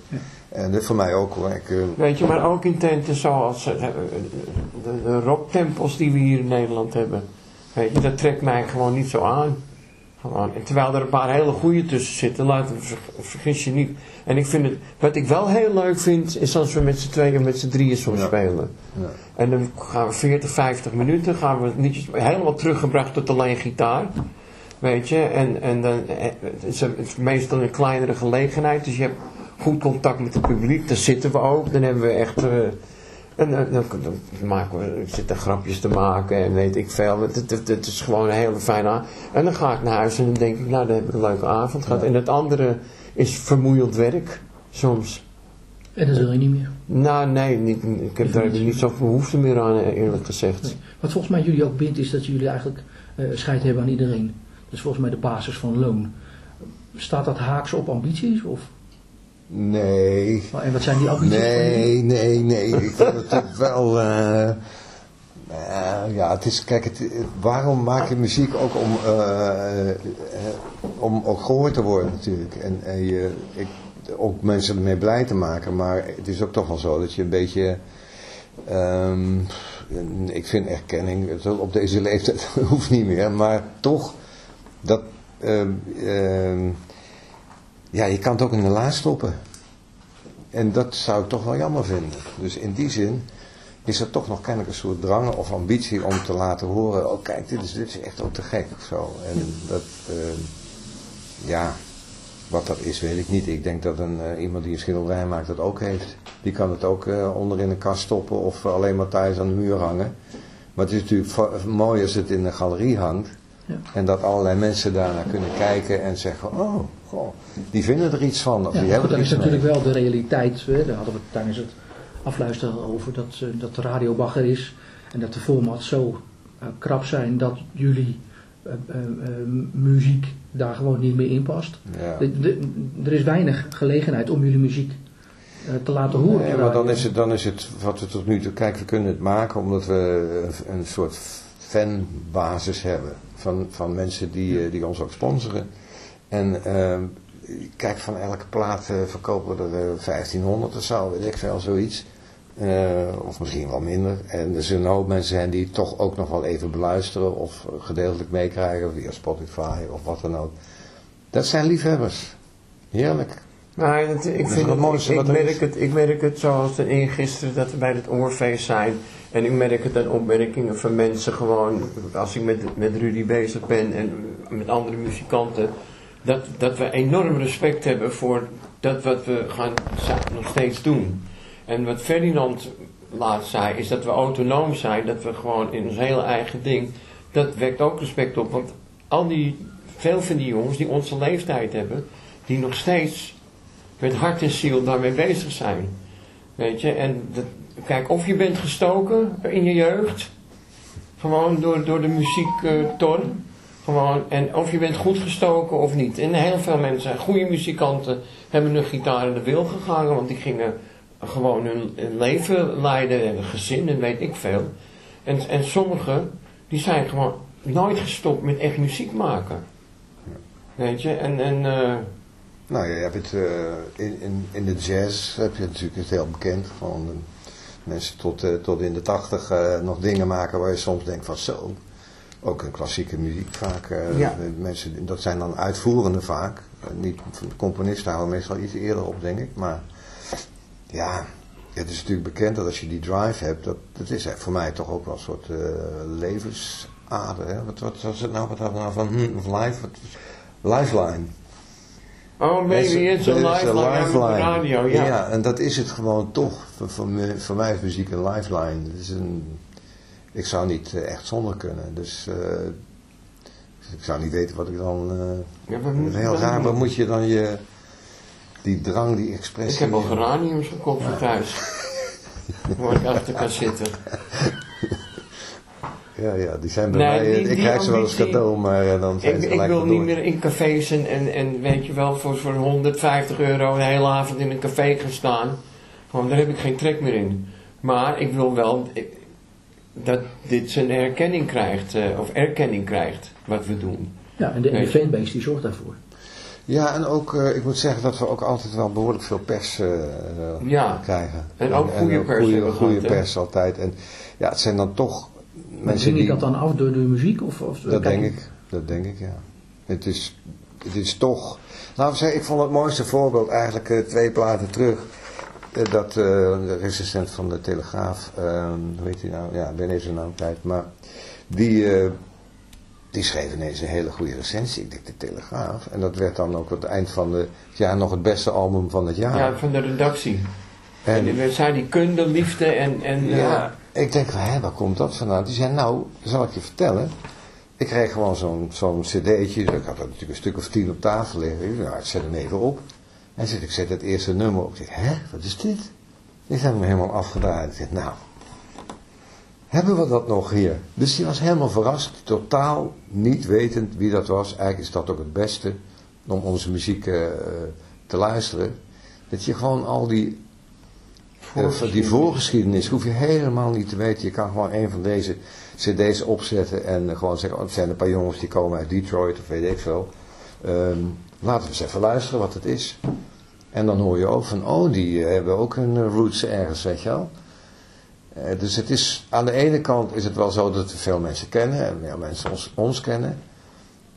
En dat voor mij ook hoor. Ik, eh, Weet je, maar ook in tenten zoals eh, de, de rocktempels die we hier in Nederland hebben. Weet je, dat trekt mij gewoon niet zo aan. Gewoon. En terwijl er een paar hele goede tussen zitten, laat ver- vergis je niet. En ik vind het, wat ik wel heel leuk vind, is als we met z'n tweeën of met z'n drieën soms Ja. spelen. ja. En dan gaan we 40, 50 minuten, gaan we liedjes helemaal teruggebracht tot alleen gitaar. Weet je, en, en dan, eh, het is meestal een kleinere gelegenheid, dus je hebt goed contact met het publiek, daar zitten we ook, dan hebben we echt, eh, en dan, dan maken we, ik zit er grapjes te maken en weet ik veel, het, het, het, het is gewoon een hele fijne avond. En dan ga ik naar huis en dan denk ik, nou dan heb ik een leuke avond gehad. En het andere is vermoeiend werk, soms. En dat wil je niet meer. Nou, nee, niet, ik heb daar niet zoveel behoefte meer aan, eh, eerlijk gezegd. Nee. Wat volgens mij jullie ook bindt, is dat jullie eigenlijk eh scheid hebben aan iedereen. Dat is volgens mij de basis van loon. Staat dat haaks op ambities? Of, Nee. en wat zijn die jullie? Nee, nee, nee. Ik vind het wel. eh, eh, ja, het is. Kijk, het, waarom maak je muziek ook om. eh, om ook gehoord te worden, natuurlijk. En, en je, ik, ook mensen ermee blij te maken. Maar het is ook toch wel zo dat je een beetje. ehm, ik vind erkenning. Op deze leeftijd hoeft niet meer. Maar toch. Dat. ehm, ja, je kan het ook in de la stoppen. En dat zou ik toch wel jammer vinden. Dus in die zin is er toch nog kennelijk een soort drang of ambitie om te laten horen, oh kijk, dit is, dit is echt ook te gek of zo. En dat, uh, ja, wat dat is weet ik niet. Ik denk dat een, uh, iemand die een schilderij maakt dat ook heeft. Die kan het ook uh, onder in een kast stoppen of alleen maar thuis aan de muur hangen. Maar het is natuurlijk mooi als het in een galerie hangt. Ja. En dat allerlei mensen daarnaar kunnen kijken en zeggen, oh, goh, die vinden er iets van. Of ja, die hebben dat er is natuurlijk wel de realiteit. Hè. Daar hadden we het tijdens het afluisteren over dat, uh, dat de radio bagger is. En dat de formats zo uh, krap zijn dat jullie uh, muziek daar gewoon niet meer in past. Ja. De, de, er is weinig gelegenheid om jullie muziek te laten horen. Nee, maar dan is, het, dan is het wat we tot nu toe... Kijk, we kunnen het maken omdat we een, een soort fanbasis hebben. Van, van mensen die, die ons ook sponsoren. En kijk, van elke plaat verkopen we er 1500 of zo, weet ik veel, zoiets. Uh, of misschien wel minder. En er zullen een hoop mensen zijn die het toch ook nog wel even beluisteren of gedeeltelijk meekrijgen via Spotify of wat dan ook. Dat zijn liefhebbers. Heerlijk. Nou, het, ik, vind het, mooiste, ik, ik, merk het, ik merk het zoals in gisteren dat we bij het oorfeest zijn. En ik merk het aan opmerkingen van mensen gewoon, als ik met, met Rudy bezig ben en met andere muzikanten. Dat, dat we enorm respect hebben voor dat wat we gaan nog steeds doen. En wat Ferdinand laatst zei, is dat we autonoom zijn, dat we gewoon in ons hele eigen ding, dat wekt ook respect op. Want al die, veel van die jongens die onze leeftijd hebben, die nog steeds met hart en ziel daarmee bezig zijn. Weet je, en dat, kijk, of je bent gestoken in je jeugd, gewoon door, door de muziektor, uh, gewoon, en of je bent goed gestoken of niet. En heel veel mensen, goede muzikanten, hebben hun gitaar in de wil gegangen, want die gingen gewoon hun, leven leiden en een gezin en weet ik veel. En, en sommigen, die zijn gewoon nooit gestopt met echt muziek maken. Weet je, en... en uh, nou ja, je hebt het, uh, in, in, in de jazz heb je natuurlijk het heel bekend. Uh, mensen tot, tot in de tachtig nog dingen maken waar je soms denkt van zo. Ook een klassieke muziek vaak. ja. mensen, dat zijn dan uitvoerende vaak. niet, componisten houden meestal iets eerder op denk ik. Maar ja, het is natuurlijk bekend dat als je die drive hebt, dat, dat is voor mij toch ook wel een soort uh, levensader. Hè? Wat, wat was het nou, wat hadden we nou van, hm, of life, wat, lifeline. Oh, baby, it's a lifeline, lifeline. radio, ja. Ja, en dat is het gewoon toch. Voor, voor, voor mij is muziek een lifeline. Het is een, ik zou niet uh, echt zonder kunnen, dus... Uh, ik zou niet weten wat ik dan... Uh, ja, heel raar, waar moet je dan je die drang, die expressie. Ik heb al geraniums gekocht voor thuis. Waar ik achter kan zitten. Ja, ja, die zijn bij nee, mij, die, ik krijg ze wel eens cadeau, maar ja, dan zijn ik, ze Ik wil niet meer in cafés en, en, en weet je wel, voor, voor 150 euro een hele avond in een café gaan staan. Want daar heb ik geen trek meer in. Maar ik wil wel ik, dat dit zijn erkenning krijgt, uh, of erkenning krijgt, wat we doen. Ja, en de, en de fanbase die zorgt daarvoor. Ja, en ook, uh, ik moet zeggen dat we ook altijd wel behoorlijk veel pers uh, ja. krijgen. En ook goede pers. Goede, goede pers altijd. En ja, het zijn dan toch mensen Zing die... je dat dan af door de muziek? Of, of dat denk ik, dat denk ik, ja. Het is, het is toch... Nou, zeggen, ik vond het mooiste voorbeeld eigenlijk uh, twee platen terug. dat de resistent van de Telegraaf, hoe heet hij nou? Ja, ik ben even zijn naam kwijt. Maar die die schreef ineens een hele goede recensie. Ik denk de Telegraaf. En dat werd dan ook aan het eind van het jaar nog het beste album van het jaar. Ja, van de redactie. En, en die zei die kunde, liefde en... en ja, uh... ik denk, hè, waar komt dat vandaan? Die zei, nou, zal ik je vertellen. Ik kreeg gewoon zo'n zo'n cd'tje. Ik had er natuurlijk een stuk of tien op tafel liggen. Ik zei, nou, ik zet hem even op. En zit, ik zet het eerste nummer op. Ik zeg, hè, wat is dit? Ik heb hem helemaal afgedraaid. Ik zeg, nou, hebben we dat nog hier? Dus die was helemaal verrast, totaal niet wetend wie dat was. Eigenlijk is dat ook het beste om onze muziek uh, te luisteren. Dat je gewoon al die, uh, die voorgeschiedenis hoef je helemaal niet te weten. Je kan gewoon een van deze cd's opzetten en gewoon zeggen, oh, het zijn een paar jongens die komen uit Detroit of weet ik veel. Um, laten we eens even luisteren wat het is. En dan hoor je ook van, oh die hebben ook hun roots ergens, weet je wel. Uh, dus het is, aan de ene kant is het wel zo dat we veel mensen kennen en meer mensen ons, ons kennen.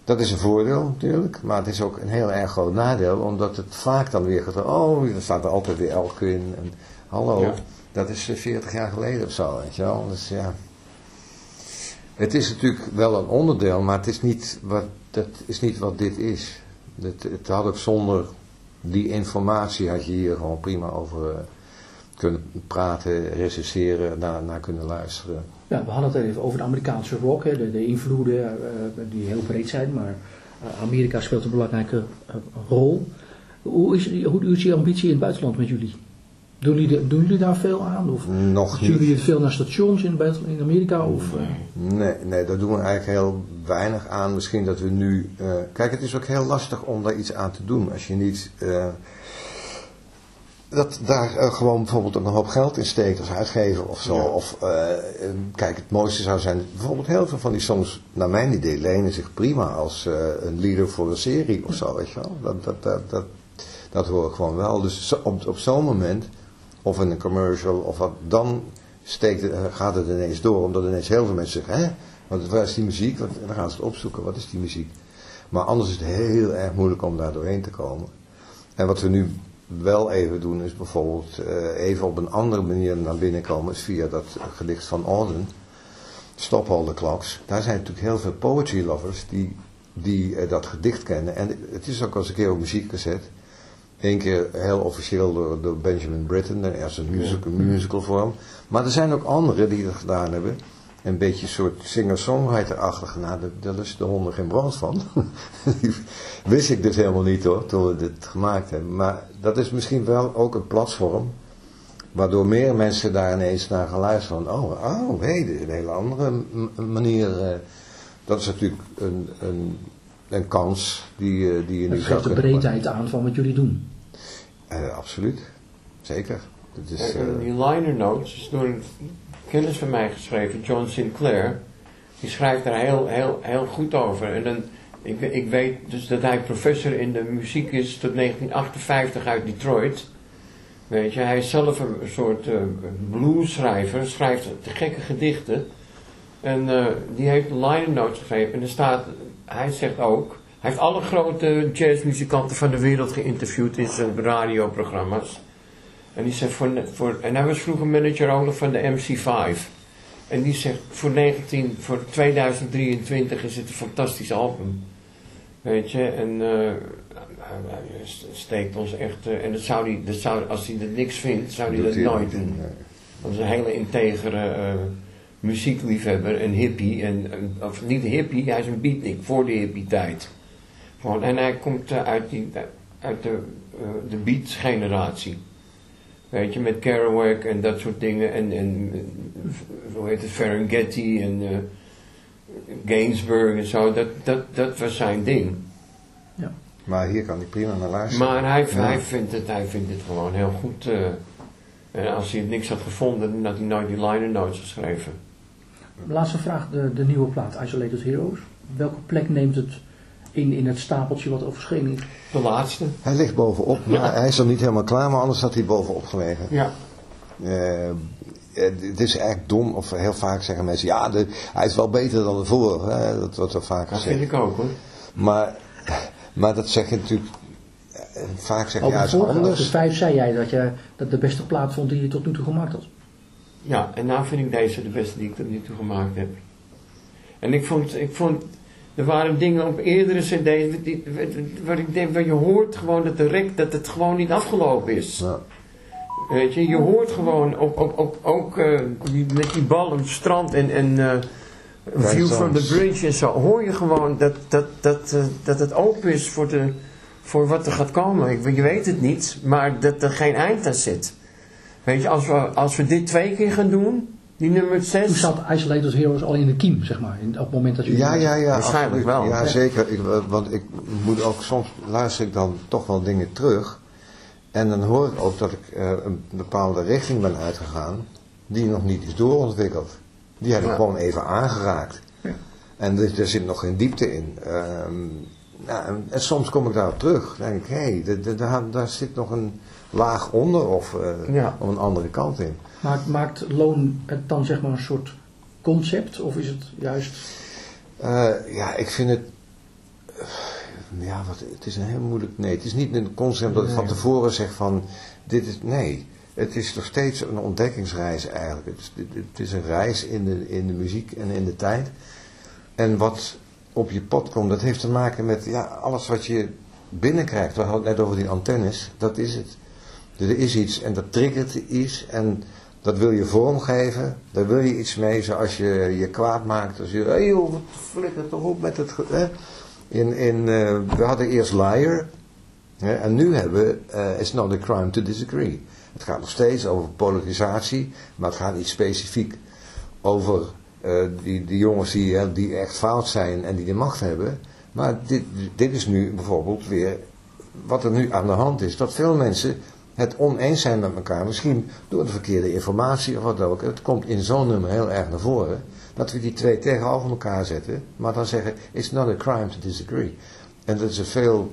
Dat is een voordeel natuurlijk, maar het is ook een heel erg groot nadeel, omdat het vaak dan weer gaat, oh, er staat er altijd weer elke in. En, hallo, Ja. Dat is 40 jaar geleden of zo, weet je wel. Dus ja. Het is natuurlijk wel een onderdeel, maar het is niet wat, dat is niet wat dit is. Het, het had ook zonder die informatie had je hier gewoon prima over uh, kunnen praten, recenseren, naar, naar kunnen luisteren. Ja, we hadden het even over de Amerikaanse rock, hè, de, de invloeden uh, die heel breed zijn, maar uh, Amerika speelt een belangrijke rol. Hoe is, hoe is die ambitie in het buitenland met jullie? Doen jullie, doen jullie daar veel aan? Of Nog niet. jullie veel naar stations in, in Amerika? Of, nee, nee, daar doen we eigenlijk heel weinig aan. Misschien dat we nu... Uh, kijk, het is ook heel lastig om daar iets aan te doen. Als je niet... Uh, dat daar uh, gewoon bijvoorbeeld een hoop geld in steekt als uitgever of zo. Ja. Of, kijk, het mooiste zou zijn... Bijvoorbeeld heel veel van die songs, naar mijn idee, lenen zich prima als een leader voor een serie of zo, weet je wel. Dat, dat, dat, dat, dat hoor ik gewoon wel. Dus op, op zo'n moment of in een commercial, of wat, dan steekt het, gaat het ineens door, omdat ineens heel veel mensen zeggen, hè, wat, waar is die muziek? Want, dan gaan ze het opzoeken, wat is die muziek? Maar anders is het heel erg moeilijk om daar doorheen te komen. En wat we nu wel even doen, is bijvoorbeeld uh, even op een andere manier naar binnen komen, is via dat gedicht van Auden, Stop All the Clocks. Daar zijn natuurlijk heel veel poetry lovers die, die uh, dat gedicht kennen. En het is ook als een keer op muziek gezet. Eén keer heel officieel door, door Benjamin Britten, als een musical, musical vorm. Maar er zijn ook anderen die dat gedaan hebben. Een beetje een soort singer-songwriter-achtig. Nou, daar is de honden geen brand van. Wist ik dus helemaal niet hoor, toen we dit gemaakt hebben. Maar dat is misschien wel ook een platform. Waardoor meer mensen daar ineens naar gaan luisteren. Van, oh, oh, hé, hey, een hele andere manier. Uh, dat is natuurlijk een, een, een kans die, uh, die je nu Het geeft de breedheid aan van wat jullie doen. Uh, absoluut, zeker. Het is, uh... Die liner notes is door een kennis van mij geschreven, John Sinclair. Die schrijft daar heel, heel, heel goed over. En dan, ik, ik weet dus dat hij professor in de muziek is tot 1958 uit Detroit. Weet je, hij is zelf een soort uh, bluesschrijver, schrijft te gekke gedichten. En uh, die heeft liner notes geschreven. En er staat, hij zegt ook, hij heeft alle grote jazzmuzikanten van de wereld geïnterviewd in zijn radioprogramma's. En die zegt voor, voor, en hij was vroeger manager van de MC5. En die zegt voor, 19, voor 2023 is het een fantastisch album. Weet je, en uh, hij steekt ons echt. Uh, en dat zou die, dat zou, als hij er niks vindt, zou hij dat nooit doen. Dat is een hele integere uh, muziekliefhebber, een hippie. En, of niet hippie, hij is een beatnik voor de hippie tijd. Gewoon, en hij komt uit, die, uit de, de beat-generatie. Weet je, met Kerouac en dat soort dingen. En, en hoe heet het, Ferengeti en uh, Gainsbourg en zo. Dat, dat, dat was zijn ding. Ja. Maar hier kan hij prima naar luisteren. Maar hij, ja. hij, vindt, het, hij vindt het gewoon heel goed. Uh, en als hij niks had gevonden, dan had hij nooit die liner notes geschreven. Laatste vraag, de, de nieuwe plaat Isolated Heroes. Welke plek neemt het in, in het stapeltje wat overschenen is? De laatste. Hij ligt bovenop, maar ja. hij is nog niet helemaal klaar, maar anders had hij bovenop gelegen. Ja. Uh, het is eigenlijk dom, of heel vaak zeggen mensen, ja, de, hij is wel beter dan de vorige. Hè? Dat wordt wel vaker Dat gezegd. vind ik ook hoor. Maar, maar dat zeg je natuurlijk, vaak zeg je vorige, anders. over vijf zei jij dat je dat de beste plaat vond die je tot nu toe gemaakt had. Ja, en nou vind ik deze de beste die ik tot nu toe gemaakt heb. En ik vond, ik vond er waren dingen op eerdere cd's die, waar ik denk, waar je hoort gewoon dat de rek, dat het gewoon niet afgelopen is. Ja. Weet je, je hoort gewoon ook, ook, ook, ook uh, die, met die bal op het strand en, en uh, view from the bridge en zo, hoor je gewoon dat, dat, dat, uh, dat het open is voor, de, voor wat er gaat komen. Ik, je weet het niet, maar dat er geen eind aan zit. Weet je, als we, als we dit twee keer gaan doen, die nummer 6. Toen zat Isolated Heroes al in de kiem, zeg maar, in, op het moment dat jullie... Ja, ja, ja. Waarschijnlijk wel. Ja, zeker. Ik, want ik moet ook soms luister ik dan toch wel dingen terug. En dan hoor ik ook dat ik uh, een bepaalde richting ben uitgegaan die nog niet is doorontwikkeld. Die heb ik Ja. gewoon even aangeraakt. Ja. En er, er zit nog geen diepte in. Ehm, nou, en, en soms kom ik daarop terug. Dan denk ik, hé, hey, daar, daar zit nog een laag onder of, uh, Ja. of een andere kant in. Maakt, maakt loon het dan zeg maar een soort concept, of is het juist... Uh, ja, ik vind het. Ja, wat, het is een heel moeilijk. Nee, het is niet een concept dat ik van tevoren zeg van. Dit is. Nee. het is nog steeds een ontdekkingsreis eigenlijk. Het is, het is een reis in de, in de muziek en in de tijd. En wat op je pad komt, dat heeft te maken met ja, alles wat je binnenkrijgt. We hadden het net over die antennes, dat is het. Dus er is iets en dat triggert iets en dat wil je vormgeven. Daar wil je iets mee, zoals je je kwaad maakt. Als je, hé hey wat flikker toch op met het... Hè? In, in, uh, we hadden eerst liar. Hè? En nu hebben we uh, It's not a crime to disagree. Het gaat nog steeds over polarisatie, maar het gaat niet specifiek over uh, die, die jongens die, die echt fout zijn en die de macht hebben. Maar dit, dit is nu bijvoorbeeld weer wat er nu aan de hand is. Dat veel mensen het oneens zijn met elkaar. Misschien door de verkeerde informatie of wat ook. Het komt in zo'n nummer heel erg naar voren. Dat we die twee tegenover elkaar zetten. Maar dan zeggen, it's not a crime to disagree. En dat is een veel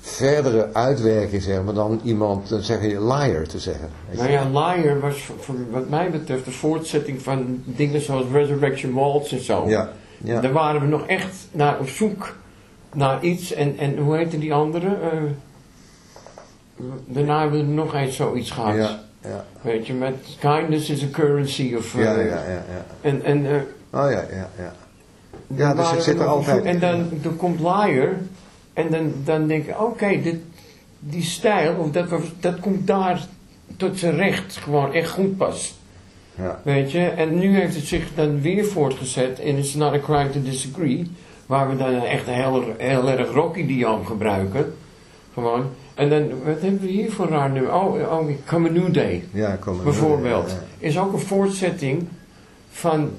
verdere uitwerking, zeg maar, dan iemand, dan zeg je liar te zeggen. Nou ja, liar was voor, wat mij betreft de voortzetting van dingen zoals Resurrection Waltz en zo. Ja, ja. Daar waren we nog echt naar op zoek naar iets. En, en hoe heette die andere? Uh, daarna hebben we nog eens zoiets gehad. Ja, ja. Weet je, met kindness is a currency of... Uh, ja, ja, ja, ja. En, en, uh, oh ja, ja, ja. Ja, dus het zit er altijd... En dan, dan komt liar... En dan, dan denk ik, oké, dit die stijl, of dat, dat komt daar tot zijn recht gewoon echt goed pas. Ja. Weet je, en nu heeft het zich dan weer voortgezet in It's Not a Crime to Disagree, waar we dan echt een heel, heel erg rocky diam gebruiken. Gewoon. En dan, wat hebben we hier voor raar nu? Oh, oh Come a New Day. Ja, Come Bijvoorbeeld. New Day, ja, Is ook een voortzetting van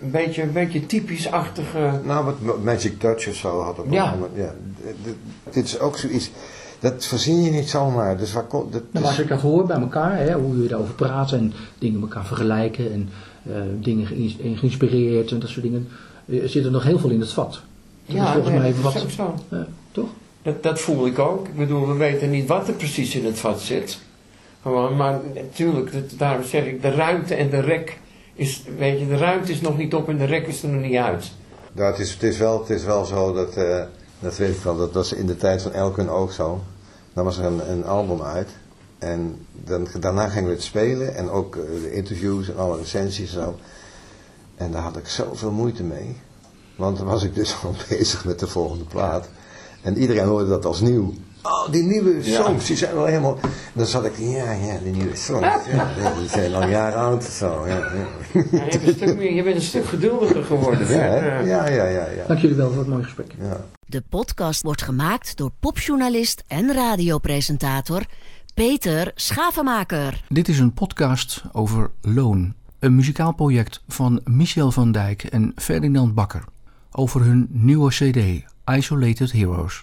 een beetje, een beetje typisch-achtige... Nou, wat Magic Touch of zo had ook ja. ja. Dit is ook zoiets... Dat verzin je niet zomaar. Dus waar komt... Dat, nou, als ik dat hoor bij elkaar, hè, hoe jullie erover praten en dingen elkaar vergelijken en uh, dingen geïnspireerd en dat soort dingen, uh, zit er nog heel veel in het vat. Dat ja, is volgens nee, mij dat wat, is ook zo. Uh, toch? Dat, dat voel ik ook. Ik bedoel, we weten niet wat er precies in het vat zit. Gewoon, maar natuurlijk, dat, daarom zeg ik, de ruimte en de rek is, weet je, de ruimte is nog niet op en de rek is er nog niet uit. Nou, het is, het is, wel, het is wel zo dat, uh, dat weet ik wel, dat was in de tijd van Elken ook zo. Dan was er een, een album uit en dan, daarna gingen we het spelen en ook uh, de interviews en alle recensies en zo. En daar had ik zoveel moeite mee, want dan was ik dus al bezig met de volgende plaat. En iedereen hoorde dat als nieuw. Oh, die nieuwe songs, ja. die zijn wel helemaal... Dan zat ik, ja, ja, die nieuwe songs. Ja, die zijn al jaren oud of zo. Ja, ja. je, bent een stuk meer, je bent een stuk geduldiger geworden. Ja, ja, ja, ja, ja. Dank jullie wel voor het mooie gesprek. Ja. De podcast wordt gemaakt door popjournalist en radiopresentator Peter Schavenmaker. Dit is een podcast over Loon. Een muzikaal project van Michel van Dijk en Ferdinand Bakker. Over hun nieuwe cd, Isolated Heroes.